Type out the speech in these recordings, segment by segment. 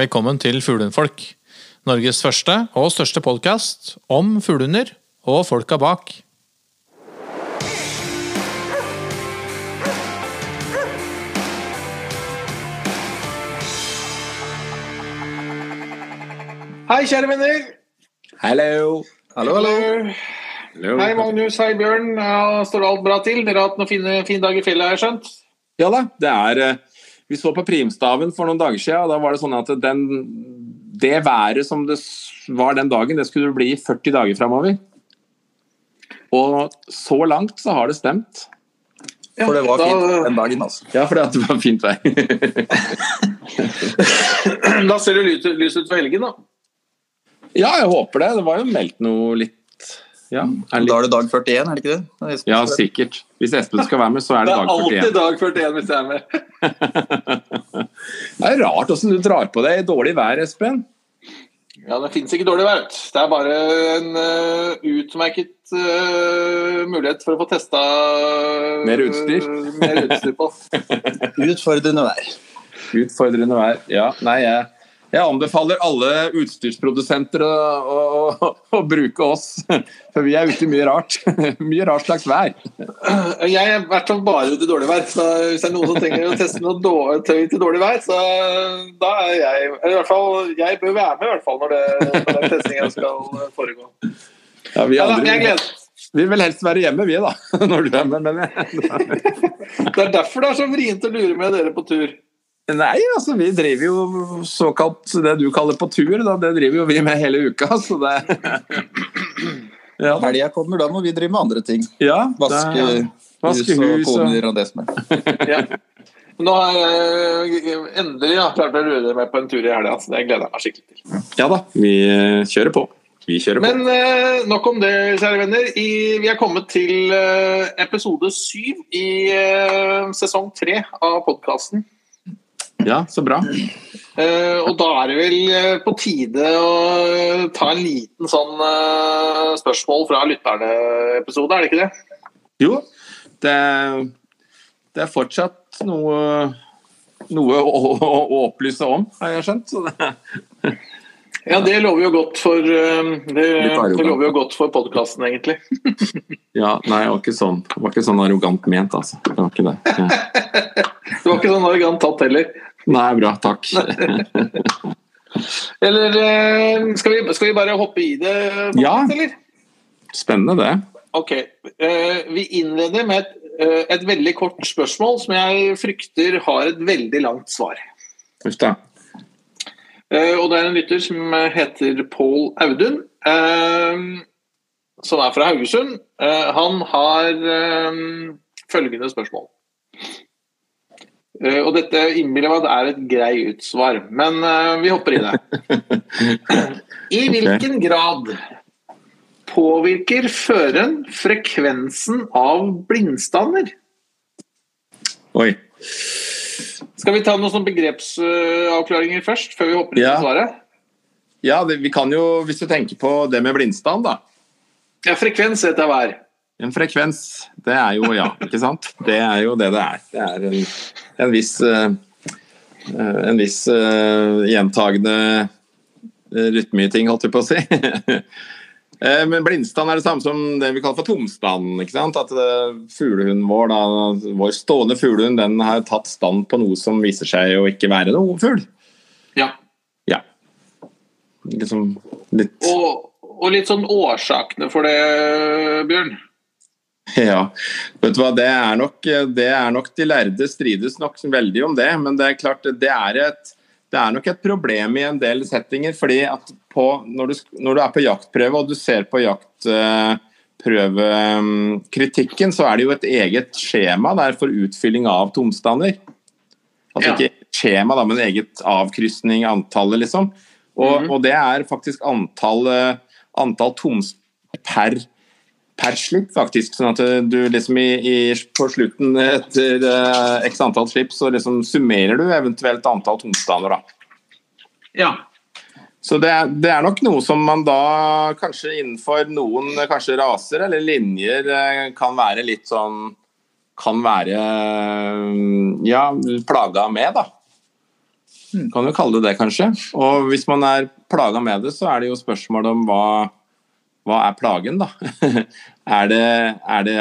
Velkommen til Fuglehundfolk. Norges første og største podkast om fuglehunder og folka bak. Hei, kjære venner. Hallo. Hallo, hallo. Hei, Magnus. Hei, Bjørn. Ja, står alt bra til? Dere har hatt noen fine, fin dag i fjellet, har jeg skjønt? Ja da, det er eh, Vi så på primstaven for noen dager siden, og da var det sånn at den, det været som det var den dagen, det skulle bli 40 dager framover. Og så langt så har det stemt. For det var da, fint den dagen, altså. Ja, for det var fint vær. da ser det lys, lys ut for helgen, da. ja, jeg håper det. Det var jo meldt noe litt Ja, er Da er det dag 41, er det ikke det? det? ja er- sikkert. Hvis Espen skal være med, så er det dag 41. Det er alltid dag 41 hvis jeg er med. Det er rart åssen du drar på deg i dårlig vær, Espen. Ja, det fins ikke dårlig vær. Det er bare en uh, utmerket uh, mulighet for å få testa Mer utstyr. mer utstyr på. Utfordrende vær. Utfordrende vær. Ja, nei, jeg, jeg anbefaler alle utstyrsprodusenter å, å, å, å bruke oss, for vi er ute i mye rart. Mye rart slags vær. Jeg er i hvert fall bare ute i dårlig vær. Så hvis det er noen som trenger å teste noe dårlig, tøy til dårlig vær, så da er jeg i hvert fall, Jeg bør være med i hvert fall når, det, når den testingen skal foregå. Ja, vi, Ja, da, jeg gleder vi vil helst være hjemme, vi, da. Når du er med. Men Det er derfor det er så vrient å lure med dere på tur. Nei, altså, vi driver jo såkalt det du kaller på tur. Da, det driver jo vi med hele uka, så det Ja. Helga kommer, da må vi drive med andre ting. ja Vaske det- vaske hus og hus og koner og det som er. Ja. Nå har jeg endelig ja, klart å lure meg på en tur i helga, så det gleder jeg meg skikkelig til. Ja da, vi eh, kjører på. Vi kjører på. Men eh, nok om det, kjære venner. I, vi er kommet til eh, episode syv i eh, sesong tre av podkasten. Ja, så bra. Uh, og da er det vel eh, på tide å eh, ta en liten sånn uh, spørsmål fra lytterne-episode, er det ikke det? Jo, det, det er fortsatt noe, noe å, å, å opplyse om, har jeg skjønt. Så det, Ja, det lover jo godt for det, det lover jo godt for podkasten, egentlig. ja, nei, det var ikke sånn, det var ikke sånn arrogant ment, altså. Det var ikke det. Ja. Var ikke sånn arrogant tatt heller. Nei, bra, takk. Eller eh, skal vi, skal vi bare hoppe i det? folkens, Ja. Eller? Spennende, det. Ok. eh, vi innleder med et, eh, et veldig kort spørsmål som jeg frykter har et veldig langt svar. Uff da. Og det er en lytter som heter Pål Audun, som er fra Haugesund. Han har eh, følgende spørsmål. Eh, og dette innbiller meg at er et grei utsvar, men eh, vi hopper i det. I hvilken grad påvirker føreren frekvensen av blindstander? Oi. Skal vi ta noen begrepsavklaringer først, før vi hopper inn Ja. på svaret? Ja, det, vi kan jo, hvis du tenker på det med blindstand, da. Ja, frekvens heter hver. er. En frekvens, det er jo ja, ikke sant? Det er jo det det er. Det er en, en viss eh, eh, En viss uh, gjentagende rytmeting, holdt jeg på å si. Eh, Men blindstand er det samme som det vi kaller for tomstand. ikke sant? At eh, fuglehunden vår, da, vår stående fuglehund, den har tatt stand på noe som viser seg å ikke være noe fugl. Ja. Ja. Liksom litt Og, og litt sånn årsakene for det, Bjørn. Ja, vet du hva, det er nok, det er nok De lærde strides nok veldig om det, men det er klart det er, et, det er nok et problem i en del settinger. fordi at på, når, du, når du er på jaktprøve og du ser på jaktprøvekritikken, så er det jo et eget skjema der for utfylling av tomstander. Altså Ja. ikke skjema, da, men eget avkrysning, antallet, liksom. Og, Mhm. og det er faktisk antall, eh, antall tomstander per per slipp, faktisk. Sånn at du liksom i, i, på slutten etter uh, x antall slipp, så liksom summerer du eventuelt antall tomstander, da. Ja. Så det, er- det er nok noe som man da kanskje innenfor noen eh, kanskje raser eller linjer eh, kan være litt sånn Kan være eh, ja, plaga med, da. Kan jo kalle det det, kanskje. Og hvis man er plaga med det, så er det jo spørsmål om hva, hva er plagen, da? er det, er det,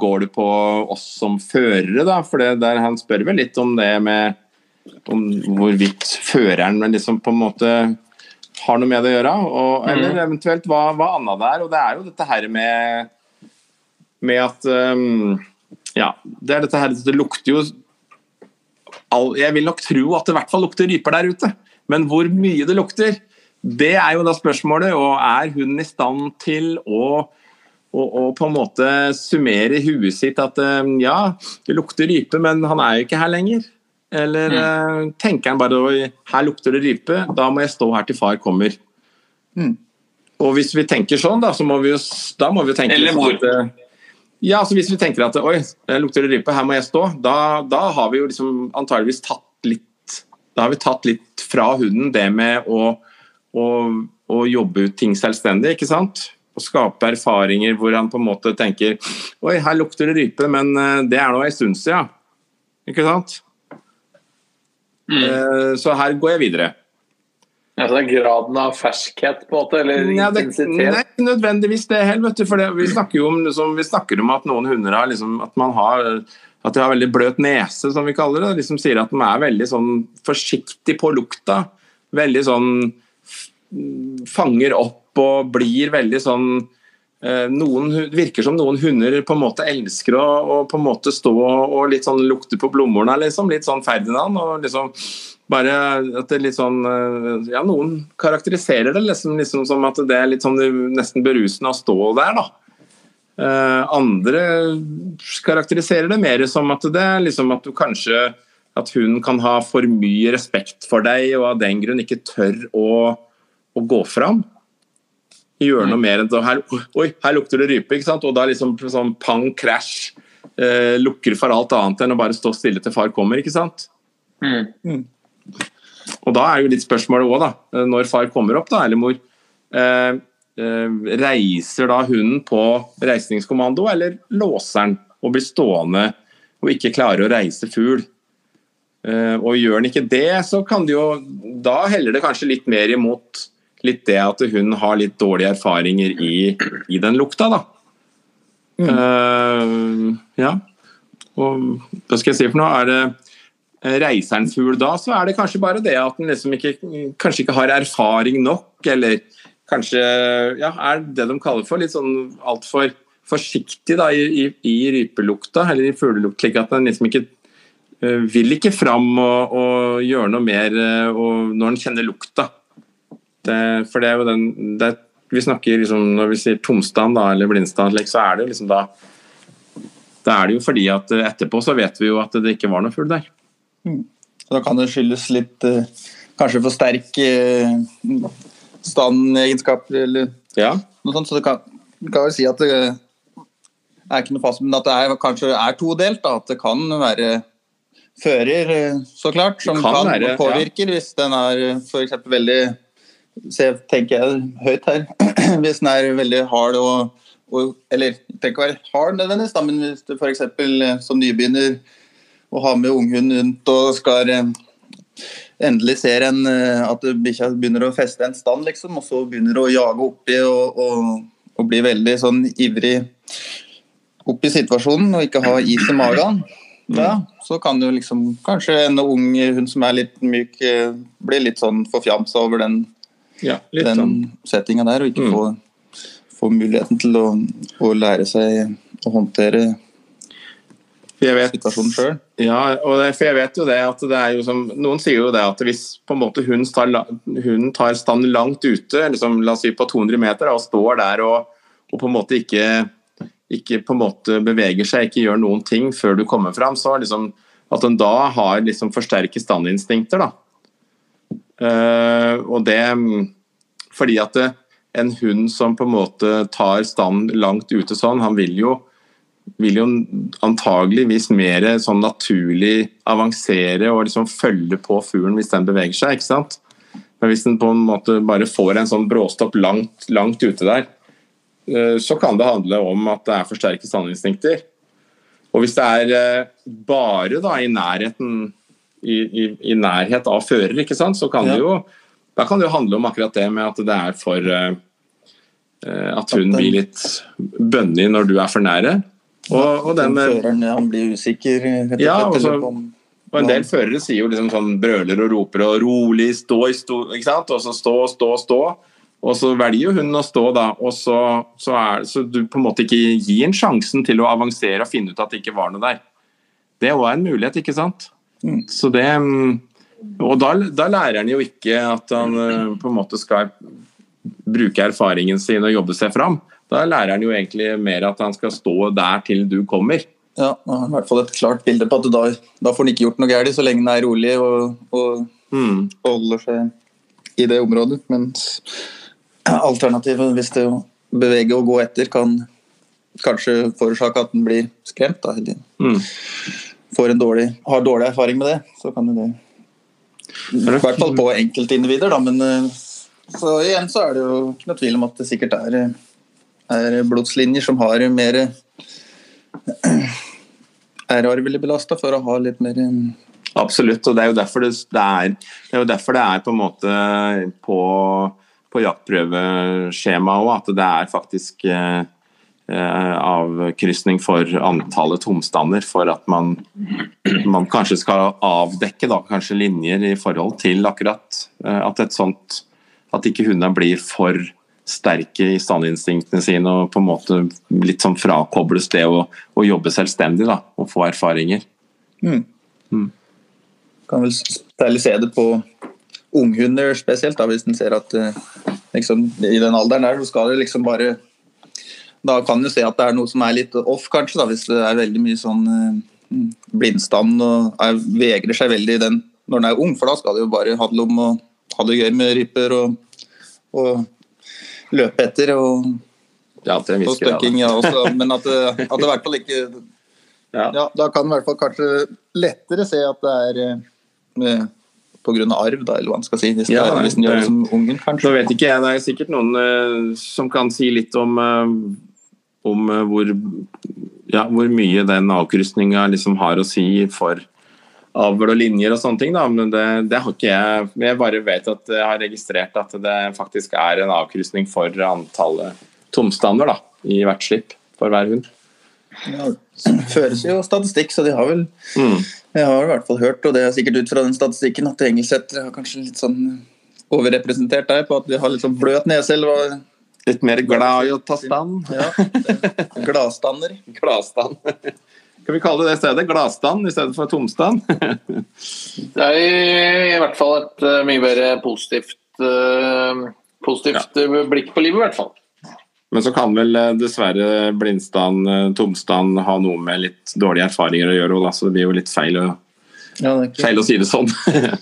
går det på oss som førere, da? For det der, han spør vel litt om det med om hvorvidt føreren liksom på en måte har noe med det å gjøre. Og, eller eventuelt hva, hva annet det er. Og det er jo dette her med, med at um, Ja, det er dette her Det lukter jo all, Jeg vil nok tro at det i hvert fall lukter ryper der ute. Men hvor mye det lukter, det er jo da spørsmålet. Og er hunden i stand til å og, og, på en måte summere i huet sitt at ja, det lukter rype, men han er jo ikke her lenger. Eller mm. tenker han bare her lukter det rype, da må jeg stå her til far kommer. Mm. Og hvis vi tenker sånn, da, så må vi jo, da må vi tenke Eller hvor? At, uh, ja, så hvis vi tenker at oi, lukter det rype, her må jeg stå, da, da har vi jo liksom antageligvis tatt litt Da har vi tatt litt fra hunden det med å, å, å jobbe ut ting selvstendig, ikke sant? og skape erfaringer hvor han på en måte tenker Oi, her lukter det rype, men eh, det er nå ei stund siden. Ikke sant? Mm. Eh, så her går jeg videre. Ja, så det er graden av ferskhet, på en måte? Eller ja, det, intensitet? Nei, ikke nødvendigvis det heller. For det, vi, snakker om, liksom, vi snakker om at noen hunder har liksom, at man har at de har veldig bløt nese, som vi kaller det. De Liksom sier at de er veldig sånn forsiktig på lukta. Veldig sånn fanger opp og blir veldig sånn noen, noen, virker som noen hunder på en måte elsker å, å på en måte stå og litt sånn lukte på blomstene, liksom. Litt sånn Ferdinand. og liksom bare at det litt sånn eh, Ja, noen karakteriserer det liksom, liksom som at det er litt sånn nesten berusende å stå der, da. Uh, andre karakteriserer det mer som at det er liksom at du kanskje at hun kan ha for mye respekt for deg og av den grunn ikke tør å, å gå fram gjøre noe mer enn her, Oi, her lukter det rype, ikke sant? Og da liksom sånn pang, krasj. Eh, lukker for alt annet enn å bare stå stille til far kommer, ikke sant? Mm. Mm. Og da er jo litt spørsmålet òg, da. Eh, når far kommer opp, da, eller mor. Eh, eh, reiser da hunden på reisningskommando, eller låser den og blir stående og ikke klarer å reise fugl? Eh, og gjør den ikke det, så kan det jo Da heller det kanskje litt mer imot litt det at hun har litt dårlige erfaringer i, i den lukta, da. Mm. Uh, ja. Og hva skal jeg si for noe? Er det eh, reiser en fugl da, så er det kanskje bare det at den liksom ikke, kanskje ikke har erfaring nok, eller kanskje ja, er det de kaller for litt sånn altfor forsiktig da, i, i, i, rypelukta, eller i fuglelukt, slik at den liksom ikke uh, vil ikke fram og, og gjøre noe mer uh, når den kjenner lukta. Det, for det er jo den det, Vi snakker liksom, Når vi sier tomstand da, eller blindstand, så er det jo liksom da Da er det jo fordi at etterpå så vet vi jo at det ikke var noe fugl der. Mm. Da kan det skyldes litt eh, Kanskje for sterk standegenskap standegenskaper eller ja. noe sånt. Så det kan, kan vel si at det er ikke noe fast, men at det er, kanskje er todelt. Da. At det kan være fører, eh, så klart, som kan, kan være, påvirker ja. hvis den er f.eks. veldig så tenker jeg høyt her. Hvis den er veldig hard og, og Eller trenger ikke være hard nødvendigvis, men hvis du f.eks. Eh, som nybegynner og har med unghund rundt og skal eh, endelig ser en eh, at bikkja begynner å feste en stand, liksom, og så begynner å jage oppi og, og, og bli veldig sånn ivrig oppi situasjonen og ikke ha is i magen, ja, så kan jo liksom kanskje en ung hund som er litt myk, bli litt sånn forfjamsa over den ja, den sånn. settinga der, og ikke mm. få, få, muligheten til å, å, lære seg å håndtere vet, situasjonen sjøl. Ja, det, for jeg vet jo det at det er jo som Noen sier jo det at hvis på en måte hunden tar, hun tar stand langt ute, liksom, la oss si på 200 meter, og står der og, og på en måte ikke ikke på en måte beveger seg, ikke gjør noen ting før du kommer fram, så liksom, at en da har liksom forsterket standinstinkter. da. Uh, og det fordi at det, en hund som på en måte tar stand langt ute sånn, han vil jo, vil jo antageligvis mer sånn naturlig avansere og liksom følge på fuglen hvis den beveger seg. ikke sant? Men hvis den på en måte bare får en sånn bråstopp langt, langt ute der, uh, så kan det handle om at det er forsterket standinstinkter. Og hvis det er bare da i nærheten i, i, i nærhet av fører, ikke sant, så kan ja. det jo da kan det jo handle om akkurat det med at det er for uh, At hun blir litt bønnig når du er for nære. Og, og den med, Føreren han blir usikker? Ja, også, og en del førere sier jo liksom sånn brøler og roper og 'rolig, stå i stå', ikke sant? og så stå, stå, stå. Og så velger jo hun å stå, da, og så, så, er, så du på en måte ikke gir en sjansen til å avansere og finne ut at det ikke var noe der. Det er òg en mulighet, ikke sant. Mm. Så det mm, Og da, da, lærer han jo ikke at han eh, på en måte skal bruke erfaringen sin og jobbe seg fram. Da lærer han jo egentlig mer at han skal stå der til du kommer. Ja, i hvert fall et klart bilde på at da, da får han ikke gjort noe galt så lenge han er rolig og, og mm. holder seg i det området. Mens alternativet, hvis det å bevege og gå etter, kan kanskje forårsake at den blir skremt. Da, mm. Får en dårlig, har dårlig erfaring med det, så kan jo det I hvert fall på enkeltindivider, da. Men eh, så igjen så er det jo ikke noe tvil om at det sikkert er, er blodslinjer som har mer er arvelig belasta for å ha litt mer Absolutt, og det er jo derfor det, det, er, det er, jo derfor det er på en måte på, på jaktprøveskjemaet òg at det er faktisk eh, eh, avkrysning for antallet tomstander for at man, man kanskje skal avdekke da, kanskje linjer i forhold til akkurat eh, at et sånt at ikke hundene blir for sterke i standinstinktene sine og på en måte litt sånn frakobles det å, å jobbe selvstendig da, og få erfaringer. Mm. Mm. Kan vel særlig se det på unghunder spesielt, da, hvis en ser at eh, liksom, i den alderen der så skal det liksom bare Da kan du se at det er noe som er litt off, kanskje, da, hvis det er veldig mye sånn uh, blindstand og er, vegrer seg veldig i den når den er ung, for da skal det jo bare handle om å ha det gøy med ryper og, og løpe etter og, ja, til og støkking. Ja, også, men at det, at det, i hvert fall ikke ja. ja. Da kan en i hvert fall kanskje lettere se at det er eh, pga. arv, da, eller hva man skal si. Hvis, ja, er, hvis en gjør det som ungen, kanskje. Nå vet ikke jeg, Det er sikkert noen uh, som kan si litt om, uh, om uh, hvor, ja, hvor mye den avkrysninga liksom har å si for avl og linjer og sånne ting. Da. Men det, det, har ikke jeg. Jeg bare vet at jeg har registrert at det faktisk er en avkrysning for antallet tomstander da, i hvert slipp for hver hund. Ja, det føres jo statistikk, så de har vel mm. Jeg har i hvert fall hørt, og det er sikkert ut fra den statistikken, at engelsettere har kanskje litt sånn overrepresentert der på at de har litt sånn bløt nese eller Litt mer glad i å ta stand? Ja. Gladstander. Gladstand. Skal vi kalle det stedet gladstand i stedet for tomstand? det er i, hvert fall et uh, mye mer positivt, uh, positivt ja. Eh, blikk på livet, i hvert fall. Men så kan vel dessverre blindstand, tomstand ha noe med litt dårlige erfaringer å gjøre så det blir jo litt feil å, ja, feil å si det sånn.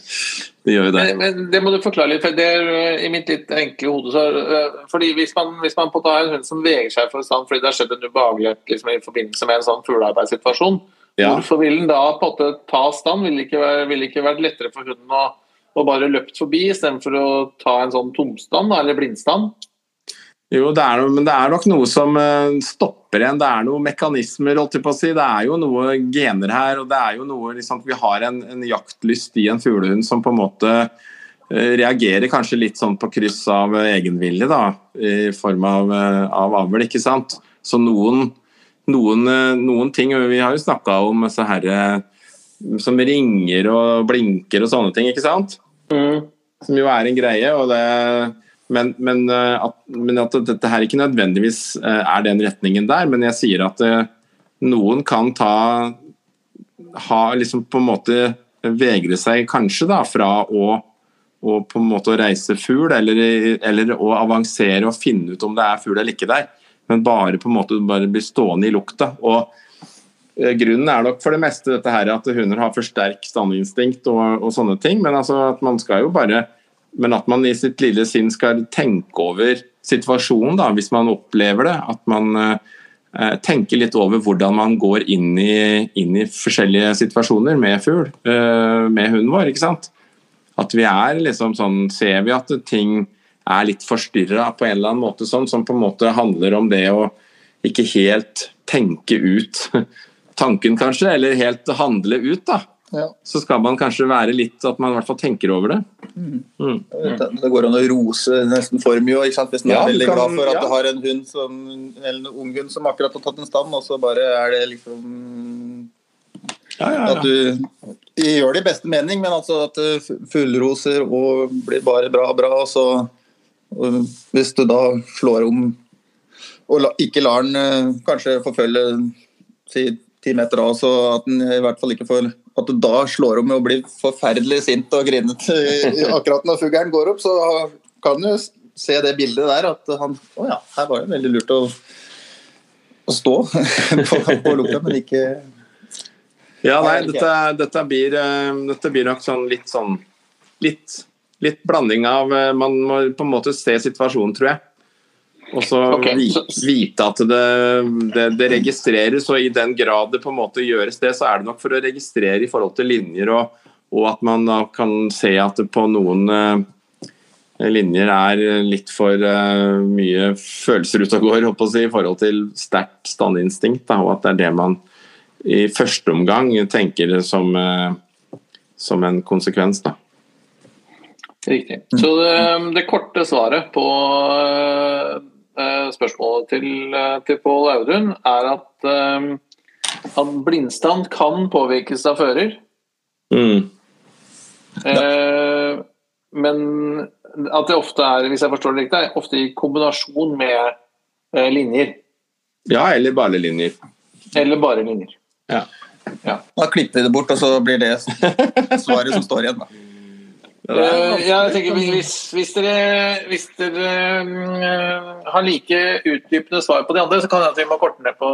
Det gjør jo det. Men, det må du forklare litt. for det er eh, I mitt litt enkle hode så uh, fordi Hvis man, hvis man har en hund som veger seg for stand fordi det har skjedd en ubehagelighet liksom, i forbindelse med en sånn fuglearbeidssituasjon, ja. hvorfor vil den da på en måte ta stand? Vil det ikke, være, vil ikke vært lettere for hunden å, å bare løpt forbi istedenfor å ta en sånn tomstand eller blindstand? Jo, det er, men det er nok noe som eh, stopper en. Det er noen mekanismer, holdt jeg på å si. Det er jo noe gener her. og det er jo noe, liksom, Vi har en, en jaktlyst i en fuglehund som på en måte uh, reagerer kanskje litt sånn på kryss av egenvilje, da, i form av, uh, av avl. ikke sant? Så noen, noen, noen ting Vi har jo snakka om så herre som ringer og blinker og sånne ting, ikke sant? Mm. Som jo er en greie. og det men, men, eh, at, men, at, dette her ikke nødvendigvis eh, er den retningen der. Men jeg sier at eh, noen kan ta ha liksom på en måte vegre seg kanskje da fra å, å på en måte reise fugl, eller, eller, å avansere og finne ut om det er fugl eller ikke der. Men bare på en måte bare bli stående i lukta. og Grunnen er nok for det meste dette her at hunder har for sterk standinstinkt og, og sånne ting. Men altså at man skal jo bare men at man i sitt lille sinn skal tenke over situasjonen, da, hvis man opplever det. At man eh, tenker litt over hvordan man går inn i, inn i forskjellige situasjoner med fugl, eh, med hunden vår. ikke sant? At vi er liksom sånn Ser vi at ting er litt forstyrra på en eller annen måte, sånn, som på en måte handler om det å ikke helt tenke ut tanken, kanskje, eller helt handle ut, da. Ja. så skal man kanskje være litt At man i hvert fall tenker over det. Mm. Mm. Det går an å rose nesten for mye hvis man ja, er veldig glad for at ja. du har en hund som, eller en ung hund som akkurat har tatt en stand, og så bare er det liksom ja, At du gjør det i beste mening, men altså at du fullroser og blir bare bra, bra, og så og Hvis du da slår om og la, ikke lar den eh, kanskje forfølge si ti meter av, så at den i hvert fall ikke får at du da slår om med å bli forferdelig sint og grinete akkurat når fuglen går opp, så kan du se det bildet der at han Å ja, her var det veldig lurt å, å stå på, på lukta, men ikke Ja, nei, dette, dette, blir, eh, dette blir nok sånn litt sånn litt, litt blanding av eh, Man må på en måte se situasjonen, tror jeg. Og så okay. vite at det, det, det, registreres, og i den grad det på en måte gjøres det, så er det nok for å registrere i forhold til linjer, og, og at man da kan se at det på noen uh, linjer er litt for uh, mye følelser ute og går si, i forhold til sterkt standinstinkt, da, og at det er det man i første omgang tenker som, uh, som en konsekvens. da. Riktig. Så det, det, korte svaret på spørsmålet til, eh, til Pål Audun er at, um, at blindstand kan påvirkes av fører. Mm. Eh, men at det ofte er, hvis jeg forstår det riktig, ofte i kombinasjon med eh, linjer. Ja, eller bare linjer. Eller bare linjer. Ja. ja. Da klipper vi det bort, og så blir det svaret som står igjen. da. Uh, jeg tenker hvis, hvis dere, hvis dere uh, har like utdypende svar på de andre, så kan jeg at vi må korte ned på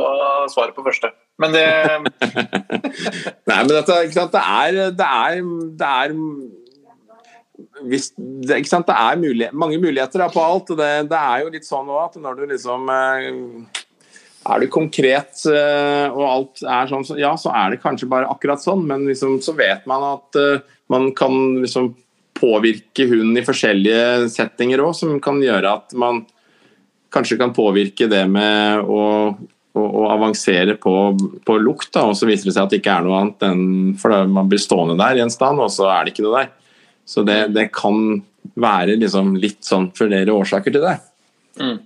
svaret på første. Men det Nei, men dette, ikke sant, det er, det er, det er hvis, det, ikke sant? det er mulig, mange muligheter da, på alt. Det, det, er jo litt sånn òg at når du liksom uh, Er du konkret og alt er sånn, så, ja, så er det kanskje bare akkurat sånn, men liksom, så vet man at man kan liksom påvirke hunden i forskjellige settinger òg, som kan gjøre at man kanskje kan påvirke det med å, å, å avansere på, på lukt. Da, og så viser det seg at det ikke er noe annet enn For man blir stående der i en stand, og så er det ikke noe der. Så det, det kan være liksom litt sånn flere årsaker til det. Mm.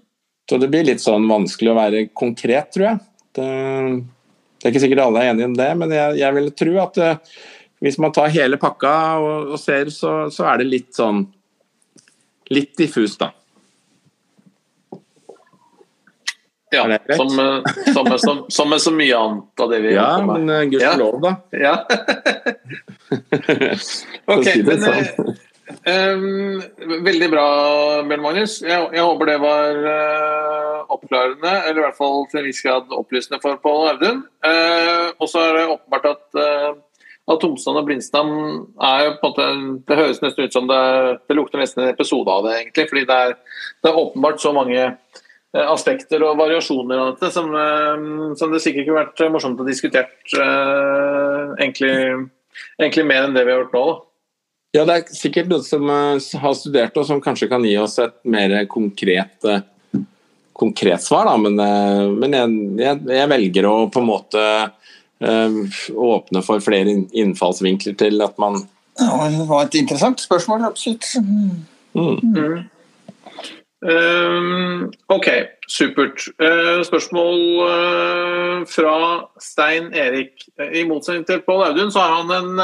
Så det blir litt sånn vanskelig å være konkret, tror jeg. Det, det er ikke sikkert alle er enige i det, men jeg, jeg vil tro at hvis man tar hele pakka og, og ser, så, så, er det litt sånn Litt diffust, da. Ja, som, som, som, som, med så mye annet av det vi Ja, men uh, gudskjelov, da. Ja. ok, men sånn. um, Veldig bra, Bjørn Magnus. Jeg, jeg, håper det var uh, oppklarende, eller i hvert fall til en viss grad opplysende for Pål Audun. Uh, og så er det åpenbart at at Tomsland og Blindstand er jo på en måte Det høres nesten ut som det, det lukter nesten en episode av det, egentlig. Fordi det er, det er åpenbart så mange eh, aspekter og variasjoner av dette som, eh, som det sikkert kunne vært morsomt å diskutere uh, egentlig, egentlig, mer enn det vi har gjort nå. Da. Ja, det er sikkert noen som har studert og som kanskje kan gi oss et mer konkret, konkret svar, da. Men, men jeg, jeg, jeg velger å på en måte Eh, åpne for flere innfallsvinkler til at man ja, Det var et interessant spørsmål, absolutt. Mm. Mm. Um, OK, supert. Uh, spørsmål uh, fra Stein Erik. I motsetning til Pål Audun, så har han en,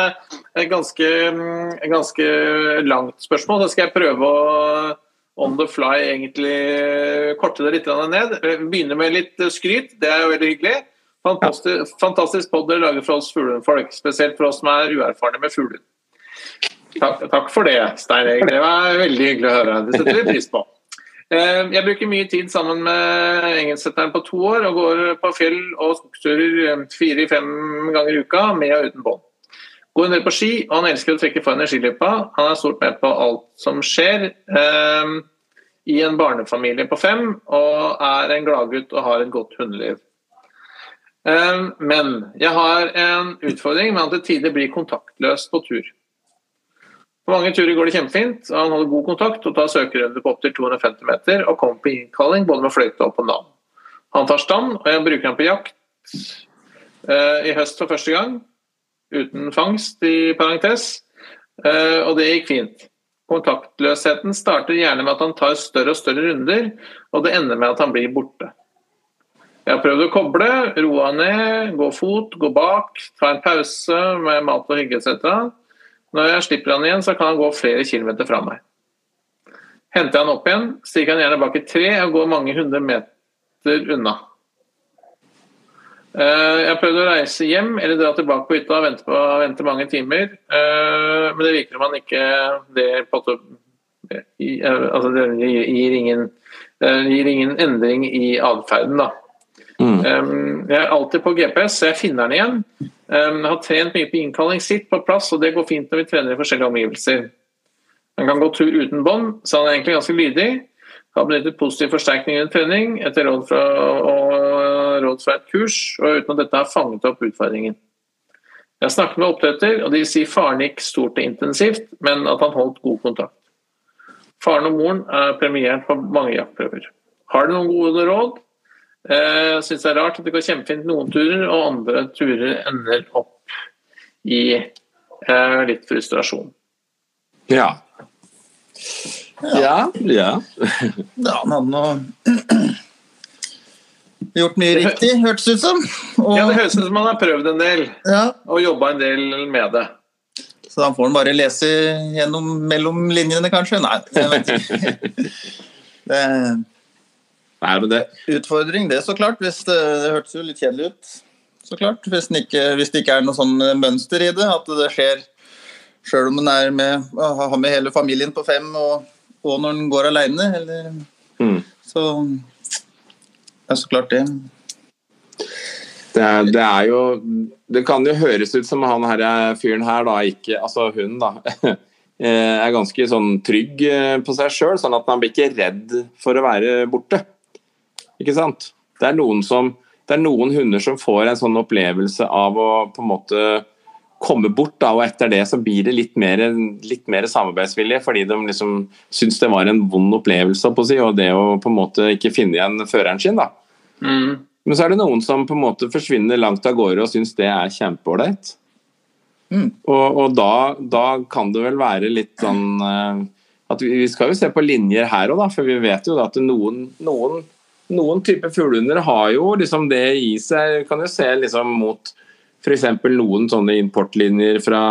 en, ganske, en, ganske, langt spørsmål. Så skal jeg prøve å on the fly egentlig korte det litt ned. Begynne med litt skryt, det er jo veldig hyggelig. Fantastisk, fantastisk podd dere lager for oss fuglefolk, spesielt for oss som er uerfarne med fugler. Takk, takk, for det, Stein Erik. Det var veldig hyggelig å høre. Det setter vi pris på. Eh, jeg bruker mye tid sammen med engelsksetteren på to år og går på fjell og skogsturer eh, fire-fem ganger i uka med og uten bånd. Går en del på ski, og han elsker å trekke foran i. Han er stort med på alt som skjer. Eh, I en barnefamilie på fem og er en gladgutt og har et godt hundeliv. Ehm, men jeg har en utfordring med at det tidlig blir kontaktløst på tur. På mange turer går det kjempefint, og han holder god kontakt og tar søkerunder på opptil 250 meter og kommer på innkalling både med fløyte og på navn. Han tar stand, og jeg bruker ham på jakt uh, i høst for første gang. uten fangst, i parentes. Eh, og det gikk fint. Kontaktløsheten starter gjerne med at han tar større og større runder, og det ender med at han blir borte. Jeg har prøvd å koble, roe han ned, gå fot, gå bak, ta en pause med mat og hygge etc. Når jeg slipper han igjen, så kan han gå flere kilometer fra meg. Henter jeg han opp igjen, stikker han gjerne bak et tre og går mange hundre meter unna. Eh, jeg har prøvd å reise hjem eller dra tilbake på hytta og vente, på, vente mange timer, eh, men det virker man ikke det, på, eh, altså det gir, ingen, gir ingen endring i atferden. Mm. Jeg er alltid på GPS, så jeg finner den igjen. Jeg har trent mye på innkalling, sitt på plass, og det går fint når vi trener i forskjellige omgivelser. Han kan gå tur uten bånd, så han er egentlig ganske lydig. Har benyttet positiv forsterkning under trening etter råd fra, og råd fra et kurs, og uten at dette har fanget opp utfordringen. Jeg snakket med oppdretter, og de sier faren gikk stort og intensivt, men at han holdt god kontakt. Faren og moren er premiert på mange jaktprøver. Har du noen gode råd? Jeg syns det er rart at det går kjempefint noen turer, og andre turer ender opp i eh, litt frustrasjon. Ja. Ja. Ja. ja han hadde nå gjort mye riktig, hørtes ut som. Og... Ja, det høres ut som han har prøvd en del ja. og jobba en del med det. Så da får han bare lese gjennom mellom linjene, kanskje? Nei, jeg vet ikke. Det Nei, men det... Utfordring, det, så klart. Hvis det, det hørtes jo litt kjedelig ut. Så klart. Hvis, ikke, hvis, det ikke er noe sånn mønster i det, at det skjer sjøl om en er med, har med hele familien på fem, og, og når en går aleine. Mm. Så det er så klart det. Det er, det er, jo Det kan jo høres ut som han her fyren her, da, ikke Altså hun, da. Er ganske sånn trygg eh, på seg sjøl, sånn at han blir ikke redd for å være borte. Ikke sant? Det er noen, som, det er noen hunder som får en sånn opplevelse av å på en måte komme bort, da, og etter det så blir det litt mer, litt mer samarbeidsvilje, fordi de liksom syns det var en vond opplevelse på si, og det å på en måte ikke finne igjen føreren sin. da. Mm. Men så er det noen som på en måte forsvinner langt av gårde og syns det er kjempeålreit. Mm. Og, og da, da, kan det vel være litt sånn uh, at vi, vi, skal jo se på linjer her òg, for vi vet jo at noen, noen noen typer fuglehunder har jo liksom det i seg. Kan jo se liksom mot f.eks. noen sånne importlinjer fra,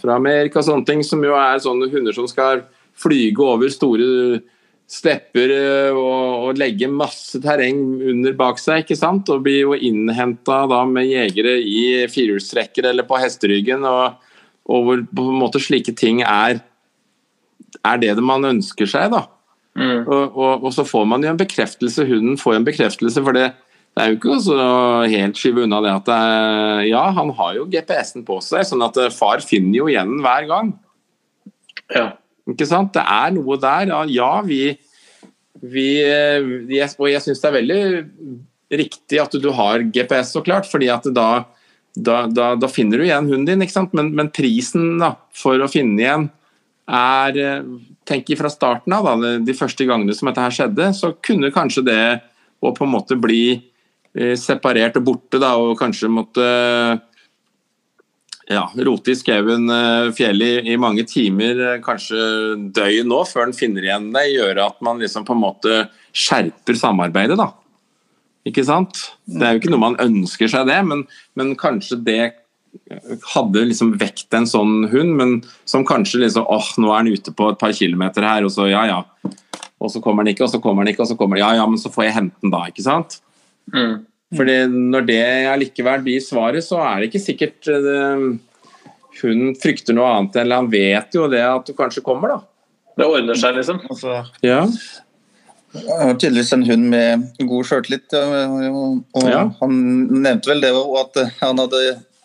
fra, Amerika sånne ting, som jo er sånne hunder som skal flyge over store stepper eh, og, og legge masse terreng under bak seg, ikke sant? Og blir jo innhenta med jegere i firehjulstrekker eller på hesteryggen, og, og hvor på en måte slike ting er, er det man ønsker seg, da. Mm. Og, og, og, så får man jo en bekreftelse, hunden får en bekreftelse, for det, det er jo ikke så helt skyve unna det at det er, ja, han har jo GPS-en på seg, sånn at eh, far finner jo igjen hver gang. Ja. Ikke sant? Det er noe der. Ja, vi, vi jeg, Og jeg syns det er veldig riktig at du har GPS, så klart, fordi at da, da, da, da finner du igjen hunden din? Men, men prisen da, for å finne igjen er eh, tenker fra starten av, da, de første gangene som dette her skjedde, så kunne kanskje det å på en måte bli eh, separert og borte, da, og kanskje måtte ja, rote i skauen eh, fjellet i, i, mange timer, kanskje døgn nå, før en finner igjen det, gjøre at man liksom på en måte skjerper samarbeidet, da. Ikke sant? Det er jo ikke noe man ønsker seg det, men, men kanskje det hadde liksom vekt en sånn hund, men som kanskje liksom åh, nå er han ute på et par kilometer her, og så ja, ja. Og så kommer han ikke, og så kommer han ikke, og så kommer han Ja, ja, men så får jeg hente den da, ikke sant? Mm. Fordi når det allikevel blir svaret, så er det ikke sikkert uh, hun frykter noe annet eller han vet jo det at du kanskje kommer, da. Det ordner seg, liksom. Altså, ja. Han tydeligvis en hund med god sjøltillit. Og, og ja. han nevnte vel det at han hadde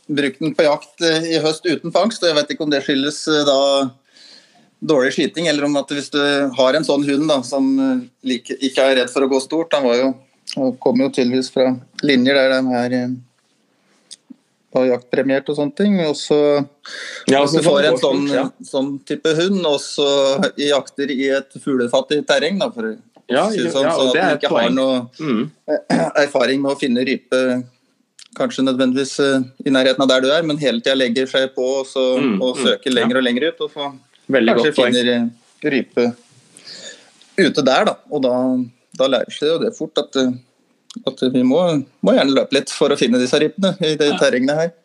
brukt den på jakt eh, i høst uten fangst. og Jeg vet ikke om det skyldes eh, da dårlig skyting, eller om at hvis du har en sånn hund da, som eh, like, ikke er redd for å gå stort Han var jo, kommer jo tydeligvis fra linjer der de er var jaktpremiert og sånne ting. Og så ja, hvis du får en sånn, ja. sånn, type hund, og så jakter i et fuglefattig terreng, da, for ja, si sånn, så at du ikke har noe mm. erfaring med å finne rype kanskje nødvendigvis uh, i nærheten av der du er, men hele tida legger seg på og, så, mm, og mm, søker mm, lenger ja. og lenger ut. Og så Veldig kanskje finner poeng. rype ute der, da. Og da, da lærer seg jo det fort at, at vi må, må, gjerne løpe litt for å finne disse rypene i de ja. terrenget her.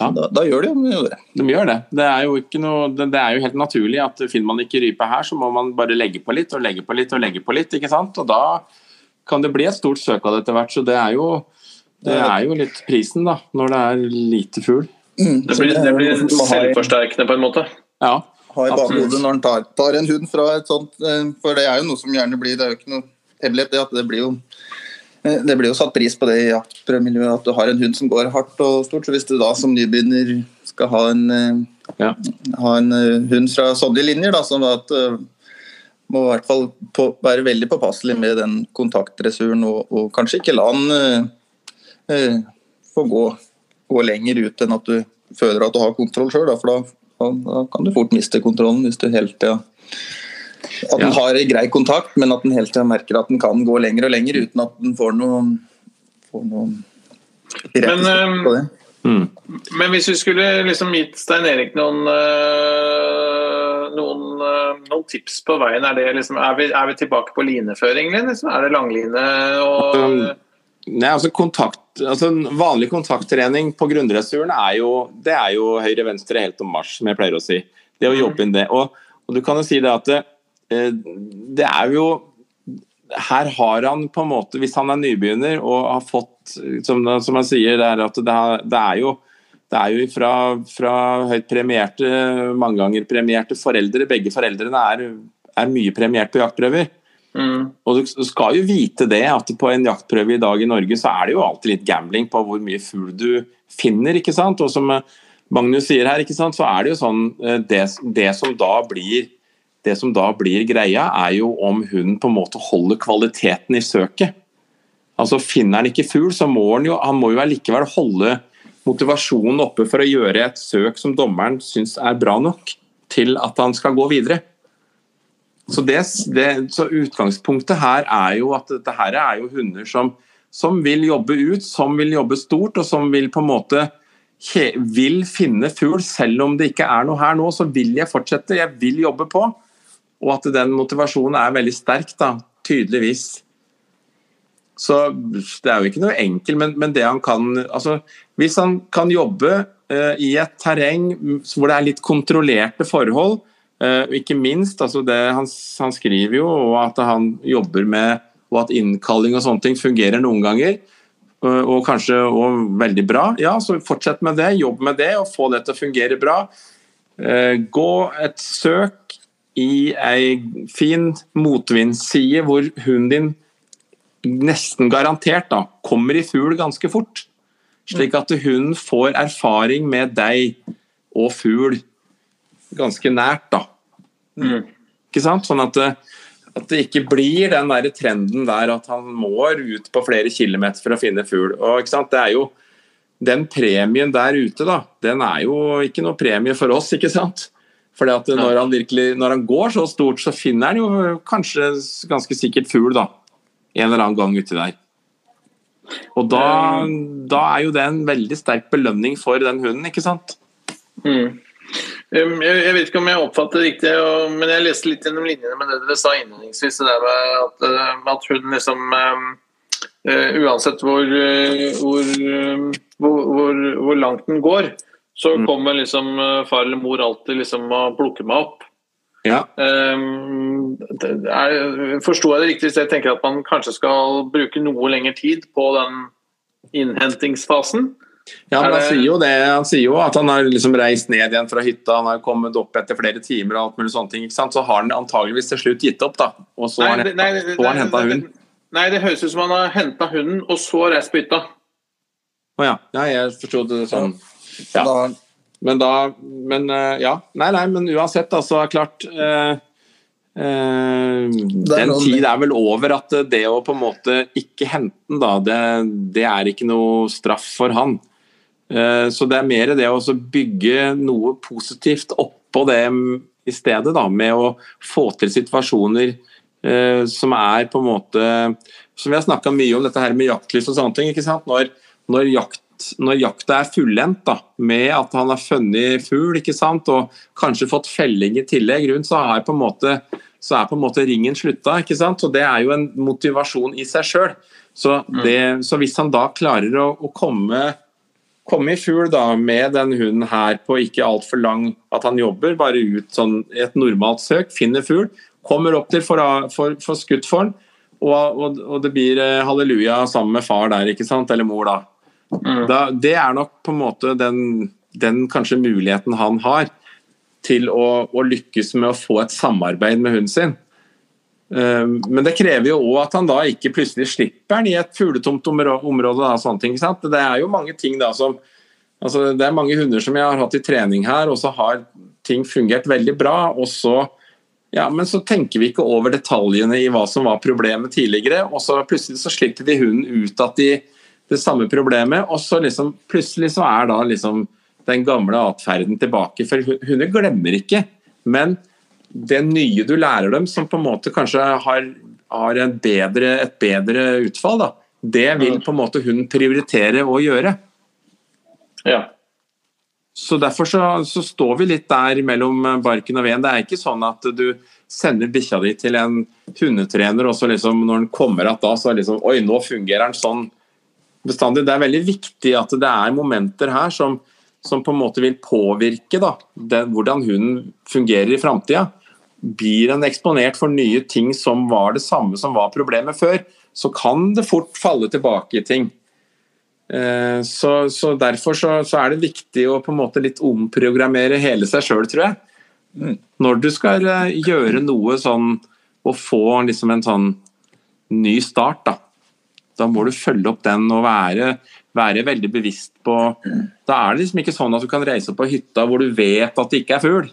Ja. Da, da, gjør de jo det. De gjør det. Det er, jo noe, det, det er jo helt naturlig at finner man ikke rype her, så må man bare legge på litt og legge på litt og legge på litt. ikke sant? Og da kan det bli et stort søk av det etter hvert. Så det er jo, det er jo litt prisen, da, når det er lite fugl. Mm, det blir, det blir selvforsterkende på en måte? Ja. Ha i bakhodet når en tar, tar, en hund fra et sånt eh, For det er jo noe som gjerne blir Det er jo ikke noe hemmelighet, det at det blir jo eh, det blir jo satt pris på det i jaktprøvemiljøet at du har en hund som går hardt og stort. så Hvis du da som nybegynner skal ha en, eh, ja. ha en hund fra sånne linjer, da, som at må i hvert fall på, være veldig påpasselig med den kontaktdressuren, og, og kanskje ikke la den eh, eh, få gå, gå, lenger ut enn at du føler at du har kontroll sjøl. For da, da, kan du fort miste kontrollen hvis du hele tida At den ja. har grei kontakt, men at den hele tida merker at den kan gå lenger og lenger uten at den får noen, får noen men, på det. Mm. Men hvis vi skulle liksom gitt Stein Erik noen øh noen, eh, noen, tips på veien? Er, liksom, er, vi, er vi, tilbake på lineføring? Liksom? Er det langline? Og... Um, nei, altså kontakt, altså Vanlig kontakttrening på grunndressuren er jo, det er jo høyre-venstre helt om mars, som jeg pleier å si. Det å jobbe inn det. Og, og du kan jo si det at det, eh, det er jo her har han på en måte, Hvis han er nybegynner og har fått Som, som han sier, det er at det det er jo det er jo fra, fra høyt premierte, mange ganger premierte foreldre. Begge foreldrene er, er mye premiert på jaktprøver. Mm. Og du skal jo vite det, at på en jaktprøve i dag i Norge så er det jo alltid litt gambling på hvor mye fugl du finner. ikke sant? Og som Magnus sier her, ikke sant, så er det jo sånn eh, Det, det som da blir det som da blir greia, er jo om hunden på en måte holder kvaliteten i søket. Altså Finner han ikke fugl, så må han jo, han må jo allikevel holde motivasjonen oppe for å gjøre et søk som dommeren syns er bra nok til at han skal gå videre. Så, det, det, så Utgangspunktet her er jo at dette her er jo hunder som, som, vil jobbe ut, som vil jobbe stort, og som vil på en måte vil finne fugl. Selv om det ikke er noe her nå, så vil jeg fortsette. Jeg vil jobbe på. Og at den motivasjonen er veldig sterk, da, tydeligvis. Så det er jo ikke noe enkelt, men, men det han kan altså, Hvis han kan jobbe uh, i et terreng hvor det er litt kontrollerte forhold, uh, ikke minst altså det, han, han, skriver jo at han jobber med og at innkalling og sånne ting fungerer noen ganger, uh, og kanskje og veldig bra. Ja, så fortsett med det, jobb med det og få det til å fungere bra. Gå et søk i ei fin motvindsside hvor hunden din nesten garantert da, kommer i fugl ganske fort. Slik at hunden får erfaring med deg og fugl ganske nært. da. Mm. Ikke sant? Sånn at det, at det, ikke blir den der trenden der at han må ut på flere kilometer for å finne fugl. Og, ikke sant? Det er jo Den premien der ute, da, den er jo ikke noe premie for oss, ikke sant? Fordi at når han, virkelig, når han går så stort, så finner han jo kanskje ganske sikkert fugl, da en eller annen gang uti der. Og da, da, er jo det en veldig sterk belønning for den hunden, ikke sant? Mm. Um, jeg vet ikke om jeg oppfatter det riktig, men jeg leste litt gjennom linjene med det dere sa innledningsvis. At, uh, at hun liksom um, uh, Uansett hvor, hvor, hvor, hvor, langt den går, så mm. kommer liksom far eller mor alltid liksom å plukker meg opp. Ja. Um, Forsto jeg det riktig hvis jeg tenker at man kanskje skal bruke noe lengre tid på den innhentingsfasen? Ja, men han sier jo det. Han sier jo at han har liksom reist ned igjen fra hytta, han har kommet opp etter flere timer og alt mulig sånne ting. ikke sant? Så har han antageligvis til slutt gitt opp, da. Og så har han henta hunden. Nei, det høres ut som han har henta hunden og så reist på hytta. Å oh, ja. ja. Jeg forsto det sånn. Ja. Men da Men eh, ja. Nei, nei, men uansett, altså, klart eh, Uh, Den tid er vel over at det å på en måte ikke hente den, da, det, det er ikke noe straff for han. Eh, så det er mer det å bygge noe positivt oppå det i stedet, da, med å få til situasjoner eh, som er på en måte Som vi har snakka mye om, dette her med jaktlyst og sånne ting. ikke sant? Når når, jakt, når jakta er fullendt, da, med at han har funnet fugl ikke sant, og kanskje fått felling i tillegg rundt, så er på en måte, så er på en måte ringen slutta. ikke sant? Så Det er jo en motivasjon i seg sjøl. Så, mm. så, hvis han da klarer å, å komme komme i fugl da, med den hunden her på ikke altfor lang At han jobber bare ut sånn et normalt søk, finner fugl, kommer opp til for, for, for skutt for den, og, og, og, det blir eh, halleluja sammen med far der, ikke sant, eller mor, da. Mm. da det er nok på en måte den, den kanskje muligheten han har til å, å, lykkes med å få et samarbeid med hunden sin. Um, men det krever jo òg at han da ikke plutselig slipper den i et fugletomt område. Da, sånne ting, det er jo mange ting da som altså Det er mange hunder som jeg har hatt i trening her, og så har ting fungert veldig bra. og så ja, men så tenker vi ikke over detaljene i hva som var problemet tidligere, og så plutselig så slipper de hunden ut at de det samme problemet, og så liksom plutselig så er da liksom den gamle atferden tilbake. For hunder glemmer ikke, men det nye du lærer dem, som på en måte kanskje har, har bedre, et bedre utfall, da, det vil på en måte hun prioritere å gjøre. Ja. Så Derfor så, så, står vi litt der mellom barken og veden. Det er ikke sånn at du sender bikkja di til en hundetrener, og så liksom når den kommer igjen da, så er liksom Oi, nå fungerer den sånn bestandig. Det er veldig viktig at det er momenter her som, som på en måte vil påvirke da, den, hvordan hunden fungerer i framtida. Blir den eksponert for nye ting som var det samme som var problemet før, så kan det fort falle tilbake i ting. Eh, så, så Derfor så, så, er det viktig å på en måte litt omprogrammere hele seg sjøl, tror jeg. Mm. Når du skal eh, gjøre noe sånn og få liksom en sånn ny start, da. Da må du følge opp den og være, være veldig bevisst på Da er det liksom ikke sånn at du kan reise på hytta hvor du vet at det ikke er fugl.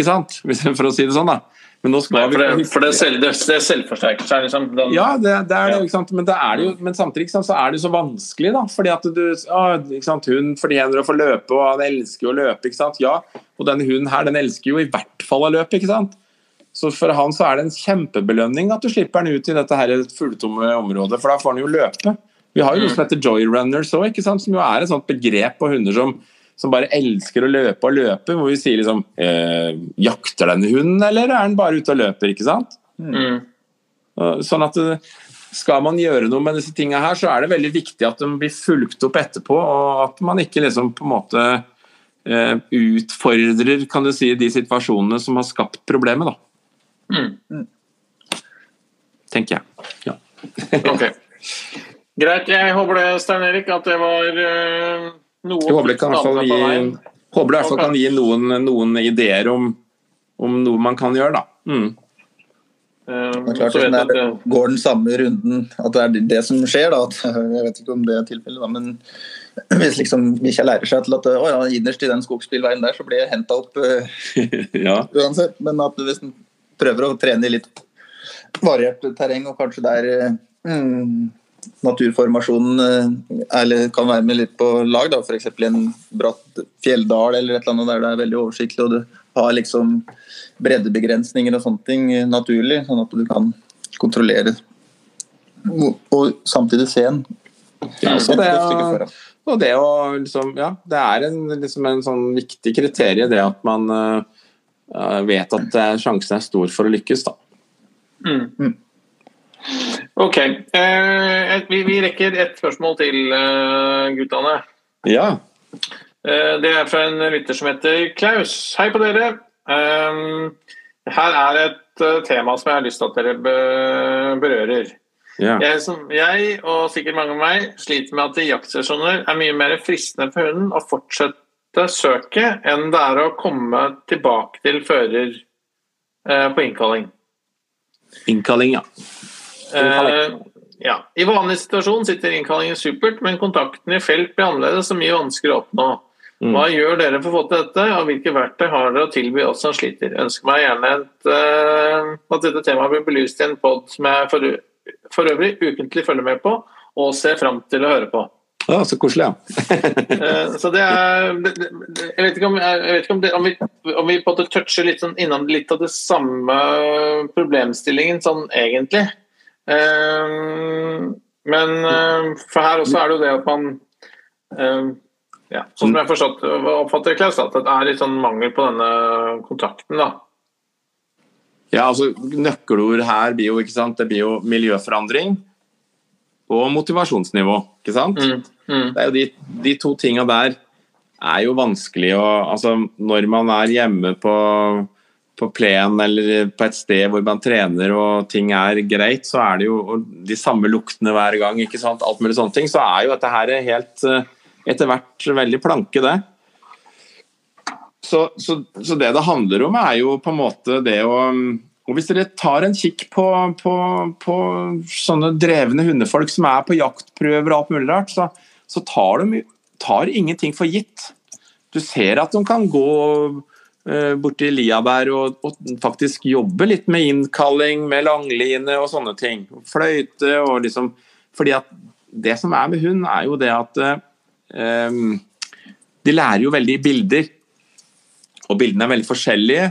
Ikke sant? For å si det sånn, da. Men, Nei, for, det, for det, selv, det, det selvforsterker seg, liksom. Den, ja, det, det, er det. Ikke sant? Men, det er jo, men samtidig sant, så er det jo så vanskelig, da. Fordi at du å, ikke sant, Hun fortjener å få løpe, og han elsker jo å løpe. ikke sant? Ja, og denne hunden her, den elsker jo i hvert fall å løpe, ikke sant. Så for han så er det en kjempebelønning at du slipper den ut i dette her fulltomme området, for da får han jo løpe. Vi har jo noe som heter joyrunners òg, som jo er et sånt begrep på hunder som som bare elsker å løpe og løpe, hvor vi sier liksom eh, Jakter denne hunden, eller er den bare ute og løper? ikke sant? Mm. Sånn at eh, skal man gjøre noe med disse tingene her, så er det veldig viktig at de blir fulgt opp etterpå, og at man ikke liksom på en måte eh, utfordrer kan du si, de situasjonene som har skapt problemet. da. Mm. Tenker jeg. Ja. ok. Greit. Jeg håper det, Stein Erik, at det var uh jeg håper det kan, i gi, håper det hvert fall kan gi noen, noen ideer om, om, noe man kan gjøre, da. Mm. Eh, det er klart, at det går den samme runden, at det er det som skjer, da. Jeg vet ikke om det er tilfellet, men hvis liksom bikkja lærer seg til at å, ja, innerst i den skogsbilveien der, så blir jeg henta opp uh, ja. uansett. Men at hvis en prøver å trene i litt variert terreng, og kanskje der mm, naturformasjonen eller, eh, kan være med litt på lag. F.eks. i en bratt fjelldal eller et eller annet der det er veldig oversiktlig og du har liksom breddebegrensninger og sånne ting naturlig, sånn at du kan kontrollere og samtidig se en. Ja, det, er, og det, å, liksom, ja, det er en, liksom en sånn viktig kriterium, det at man uh, vet at sjansen er stor for å lykkes. da. Mm. Ok. Eh, vi, vi, rekker ett spørsmål til, uh, guttene. Ja. Eh, det er fra en lytter som heter Klaus. Hei på dere. Eh, her er et uh, tema som jeg har lyst til at dere be berører. Ja. Jeg, som, jeg, og sikkert mange av meg, sliter med at i jaktsesjoner er mye mer fristende for hunden å fortsette søket enn det er å komme tilbake til fører eh, på innkalling. Innkalling, ja. Uh, ja. I vanlig situasjon sitter innkallingen supert, men kontakten i felt blir annerledes og mye vanskeligere å oppnå. Mm. Hva gjør dere for å få til dette, og hvilke verktøy har dere å tilby oss som sliter? Ønsker meg gjerne et, uh, at dette temaet blir belyst i en pod som jeg for, for, øvrig ukentlig følger med på og ser fram til å høre på. Ja, Så koselig, ja. uh, så det er Jeg vet ikke om, vet ikke om, det, om vi, om vi på en måte toucher litt sånn innom litt av det samme problemstillingen sånn egentlig. Ehm, men eh, for her også er det jo det at man Um, ja. Sånn som jeg forstått, oppfatter Klaus, at det er litt sånn mangel på denne kontakten, da. Ja, altså Nøkkelord her blir jo, ikke sant? Det blir jo miljøforandring og motivasjonsnivå. ikke sant? Mm, mm. Det er jo de, de to tinga der er jo vanskelig å Altså, når man er hjemme på, på plen eller på et sted hvor man trener og ting er greit, så er det jo de samme luktene hver gang, ikke sant, alt mulig sånne ting, så er jo dette her helt eh, etter hvert veldig planke, det. Så, så, så, det det handler om, er jo på en måte det å og Hvis dere tar en kikk på, på, på sånne drevne hundefolk som er på jaktprøver og alt mulig rart, så, så tar de tar ingenting for gitt. Du ser at de kan gå borti Liabær og, og, faktisk jobbe litt med innkalling, med langline og sånne ting. Fløyte og liksom Fordi at det som er med hund, er jo det at uh, de lærer jo veldig bilder. Og bildene er veldig forskjellige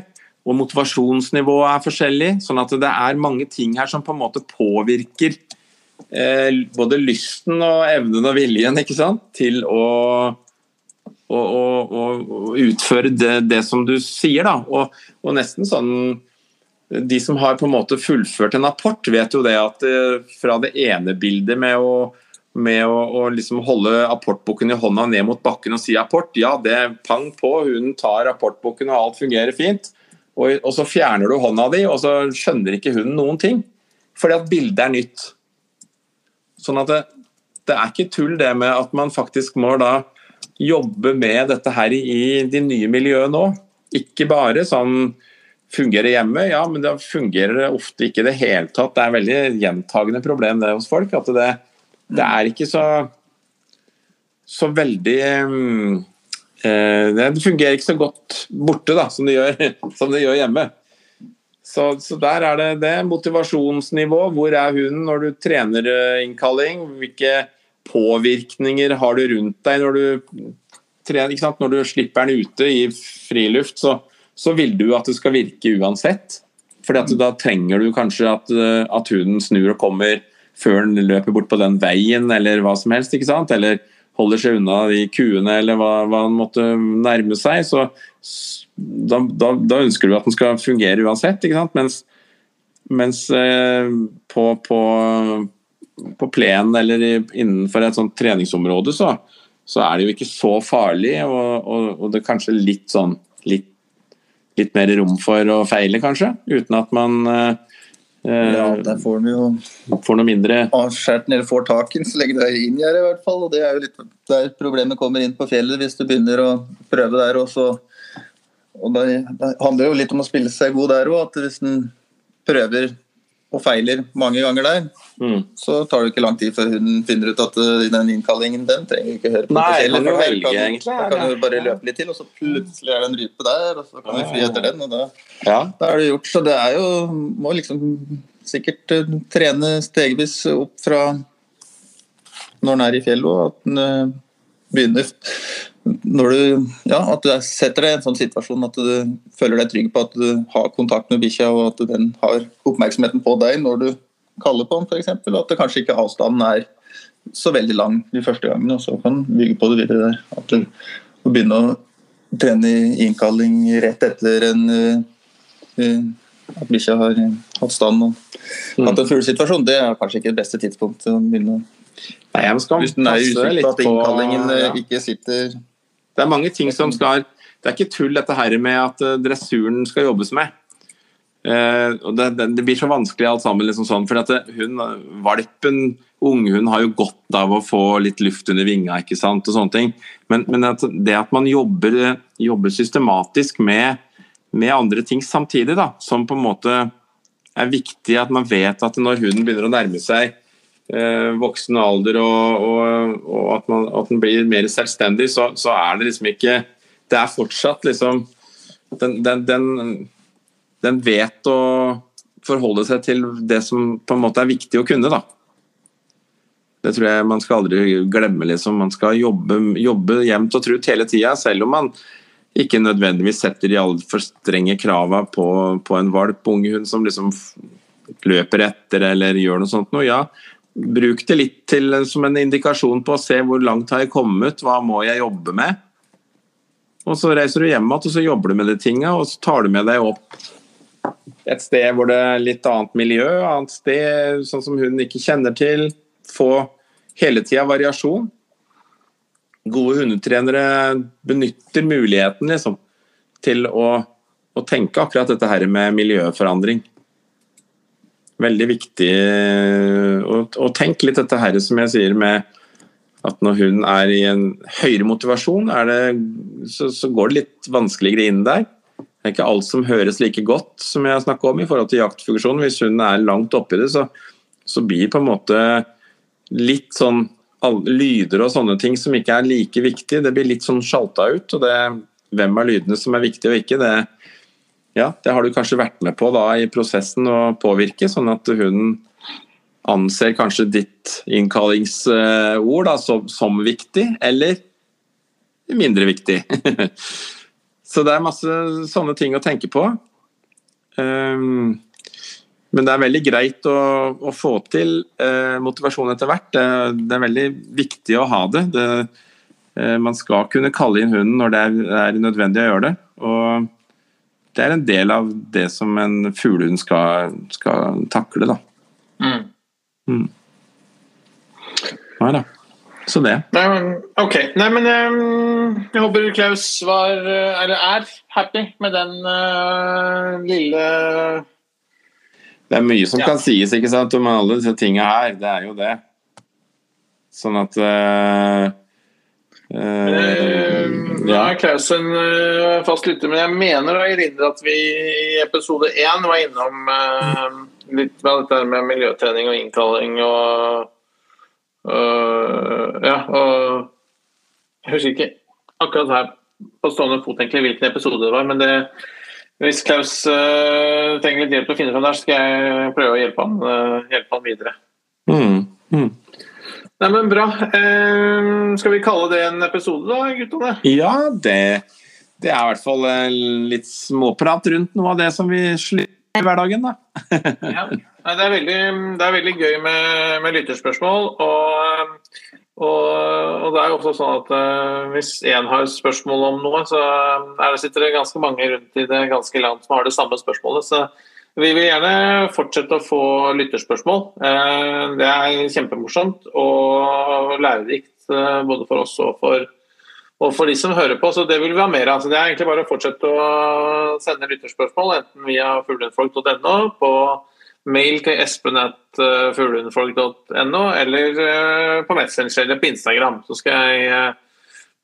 og motivasjonsnivået er forskjellig. Sånn at det er mange ting her som på en måte påvirker eh, både lysten og evnen og viljen ikke sant? til å, å, og, og, utføre det, det, som du sier. Da. Og, og, nesten sånn De som har på en måte fullført en apport, vet jo det at eh, fra det ene bildet med å med å, å liksom holde apportboken i hånda ned mot bakken og si apport, ja, det er pang på, hun tar apportboken og alt fungerer fint og, og, så fjerner du hånda di, og så skjønner ikke hunden noen ting. Fordi at bildet er nytt. Sånn at det, det er ikke tull det med at man faktisk må da jobbe med dette her i de nye miljøene nå. Ikke bare sånn fungerer hjemme, ja, men det fungerer ofte ikke i det hele tatt. Det er veldig gjentagende problem det hos folk. At det, det er ikke så, så veldig um, det fungerer ikke så godt borte da, som det gjør, som det gjør hjemme. Så, så, der er det, det motivasjonsnivå. Hvor er hun når du trener eh, innkalling? Hvilke påvirkninger har du rundt deg når du, trener, når du slipper den ute i friluft? Så, så, vil du at det skal virke uansett. For da trenger du kanskje at, eh, at hunden snur og kommer før den løper bort på den veien, eller hva som helst. ikke sant? Eller holder seg unna de kuene eller hva, hva han måtte nærme seg, så da, da, da, ønsker du at den skal fungere uansett. ikke sant? Mens, mens eh, på, på, på plenen eller i, innenfor et sånt treningsområde, så, så, er det jo ikke så farlig. Og, og, og det er kanskje litt sånn litt, litt, mer rom for å feile, kanskje. Uten at man eh, ja, der får du jo får noe mindre Skjært eller får taken, i så legger du er her i hvert fall. Og det er jo litt der problemet kommer inn på fjellet, hvis du begynner å prøve der. Også. Og det, det handler jo litt om å spille seg god der òg, at hvis en prøver og feiler mange ganger der, mm. så tar det ikke lang tid før hun finner ut at uh, den innkallingen den trenger ikke høre på. Nei, kan du velge, kan, egentlig. Da kan du bare løpe litt til, og så plutselig er det en rype der, og så kan vi fly etter den, og da, ja. da er det gjort. Så det er jo Må liksom sikkert uh, trene stegvis opp fra når den er i fjellet, og at den uh, begynner når du, ja, at du setter deg i en sånn situasjon at du føler deg trygg på at du har kontakt med bikkja, og at den har oppmerksomheten på deg når du kaller på den, f.eks. Og at det kanskje ikke avstanden er så veldig lang de første gangene, og så kan du bygge på det videre der. At du begynner begynne å trene innkalling rett etter en uh, at bikkja har hatt stand og mm. hatt en fuglesituasjon, det er kanskje ikke det beste tidspunktet å begynne Nei, Hvis den er usikker på at innkallingen ja. ikke sitter det er mange ting som skal Det er ikke tull dette her med at eh, dressuren skal jobbes med. Eh, det, det, blir så vanskelig alt sammen. Liksom sånn, for at hun, valpen, unghunden, har jo godt av å få litt luft under vinga. ikke sant, og sånne ting. Men, men at det at man jobber, jobber systematisk med, med, andre ting samtidig, da, som på en måte er viktig at man vet at når hunden begynner å nærme seg eh, voksen alder og, og, og at, man, at, den blir mer selvstendig, så, så, er det liksom ikke Det er fortsatt liksom Den, den, den, den vet å forholde seg til det som på en måte er viktig å kunne, da. Det tror jeg man skal aldri glemme. Liksom. Man skal jobbe, jobbe jevnt og trutt hele tida, selv om man ikke nødvendigvis setter de altfor strenge krava på, på, en valp, unge hund som liksom løper etter eller gjør noe sånt noe. Ja, bruk det litt til, som en indikasjon på å se hvor langt har jeg kommet, hva må jeg jobbe med. Og så reiser du hjem igjen og så jobber du med de tinga, og så tar du med deg opp et sted hvor det er litt annet miljø, annet sted sånn som hun ikke kjenner til. Få hele tida variasjon. Gode hundetrenere benytter muligheten liksom, til å, å tenke akkurat dette her med miljøforandring veldig viktig å, å tenke litt dette her som jeg sier med at når hun er i en høyere motivasjon, det, så, så, går det litt vanskeligere inn der. Det er ikke alt som høres like godt som jeg snakka om i forhold til jaktfunksjonen. Hvis hun er langt oppi det, så, så blir på en måte litt sånn lyder og sånne ting som ikke er like viktig. Det blir litt sånn sjalta ut. og det, Hvem av lydene som er viktig og ikke, det, ja, det har du kanskje vært med på da, i prosessen å påvirke, sånn at hun anser kanskje ditt innkallingsord da, som, som, viktig, eller mindre viktig. Så det er masse sånne ting å tenke på. Um, men det er veldig greit å, å få til uh, motivasjon etter hvert. Det, det, er veldig viktig å ha det. det uh, man skal kunne kalle inn hunden når det er, er nødvendig å gjøre det. Og det er en del av det som en fuglehund skal, skal, takle, da. Mm. Mm. Nei da. Så det. Nei, men, ok. Nei, men um, jeg håper Klaus var, eller er, happy med den uh, lille Det er mye som ja. kan sies ikke sant, om alle disse tinga her. Det er jo det. Sånn at uh, Uh, nå er Klaus en uh, fast lytter, men jeg mener å erindre at vi i episode én var innom uh, litt med dette med miljøtrening og innkalling og Ja, og jeg husker ikke akkurat her på stående fot egentlig hvilken episode det var, men det, hvis Klaus trenger litt hjelp til å finne fram der, skal jeg prøve å hjelpe han, hjelpe han videre. Mm. Mm. Nei, men Bra. Eh, skal vi kalle det en episode, da, guttene? Ja, det, det er i hvert fall eh, litt småprat rundt noe av det som vi sliter i hverdagen, da. ja. det, er veldig, det, er veldig, gøy med, med lytterspørsmål. Og, og, og, det er jo også sånn at uh, hvis én har spørsmål om noe, så er det sitter det ganske mange rundt i det ganske land som har det samme spørsmålet. så vi vil gjerne fortsette å få lytterspørsmål. Eh, det er kjempemorsomt og lærerikt eh, både for oss og for, og for, de som hører på. Så det vil vi ha mer av. Så det er egentlig bare å fortsette å sende lytterspørsmål, enten via fuglehundfolk.no, på mail til espen.fuglehundfolk.no, eller eh, på Messenger eller på Instagram. Så skal jeg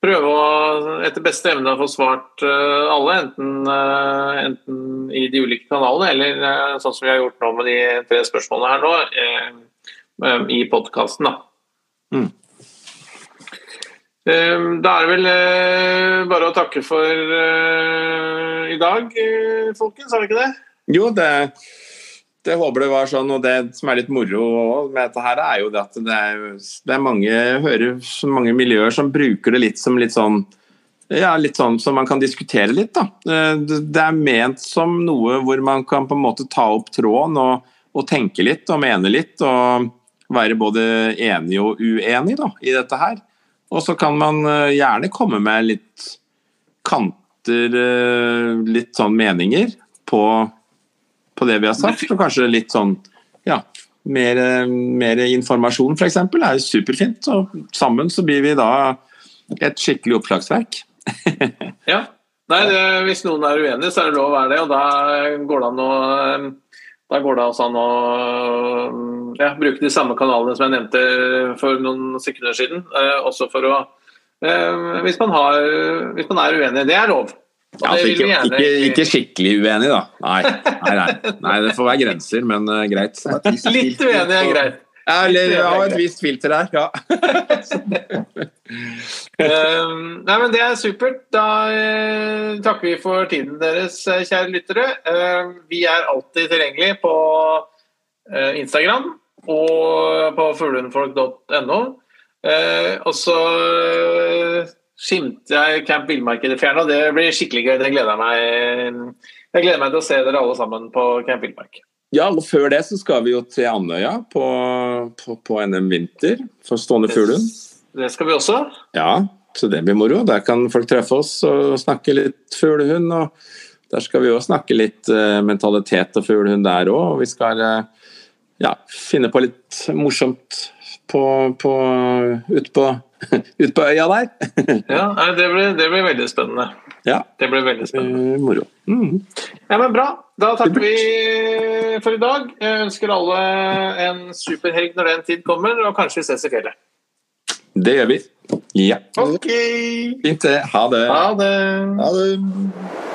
prøve å etter beste evne få svart uh, alle, enten, uh, enten, i de ulike kanalene eller uh, sånn som vi har gjort nå med de tre spørsmålene her nå, i podkasten. Mm. Da er det vel bare å takke for i dag, folkens, er det ikke det? Jo, det jeg håper det var sånn, og det som er litt moro med dette her, er jo det at det er, det er mange, hører mange miljøer som bruker det litt som litt sånn ja, litt sånn som man kan diskutere litt. da. Det er ment som noe hvor man kan på en måte ta opp tråden og, og tenke litt og mene litt. Og være både enig og uenig da, i dette her. Og så kan man eh, gjerne komme med litt kanter, eh, litt sånn meninger på på det vi har sagt, og kanskje litt sånn ja, mer, mer informasjon f.eks. er superfint. Og sammen så blir vi da et skikkelig oppslagsverk. ja. Nei, det, hvis noen er uenig, så er det lov å være det. Og da går det an å det altså an å ja, bruke de samme kanalene som jeg nevnte for noen sekunder siden. Eh, også for å eh, hvis, man har, hvis man er uenig. Det er lov. Ja, altså, ikke, ikke, ikke, skikkelig uenig, da. Nei, nei, nei. nei det får være grenser, men uh, greit. Litt uenig er greit. Ja, eller ha et visst filter der, ja. um, nei, men Det er supert. Da uh, takker vi for tiden deres, eh, kjære lyttere. Uh, vi er alltid tilgjengelig på uh, Instagram og på fuglehundfolk.no. og så skimte jeg Camp Villmarkedet fjerna. Det blir skikkelig gøy. Det gleder jeg meg Jeg gleder meg til å se dere alle sammen på Camp Villmark. Ja, og før det så skal vi jo til Andøya på, på, på NM Vinter for Stående fuglehund. Det skal vi også. Ja, så det blir moro. Der kan folk treffe oss og snakke litt fuglehund. og Der skal vi òg snakke litt uh, mentalitet og fuglehund der òg. Og vi skal uh, ja, finne på litt morsomt på, på, ut, på, ut på øya der. ja, det blir, det blir, veldig spennende. Ja. Det blir veldig spennende. Uh, moro. Mm. Ja, men Bra. Da takker vi for i dag. Jeg ønsker alle en superhelg når den tid kommer, og kanskje vi ses i fjellet. Det gjør vi. Ja. Ok. Fint det. Ha det. Ha det. Ha det.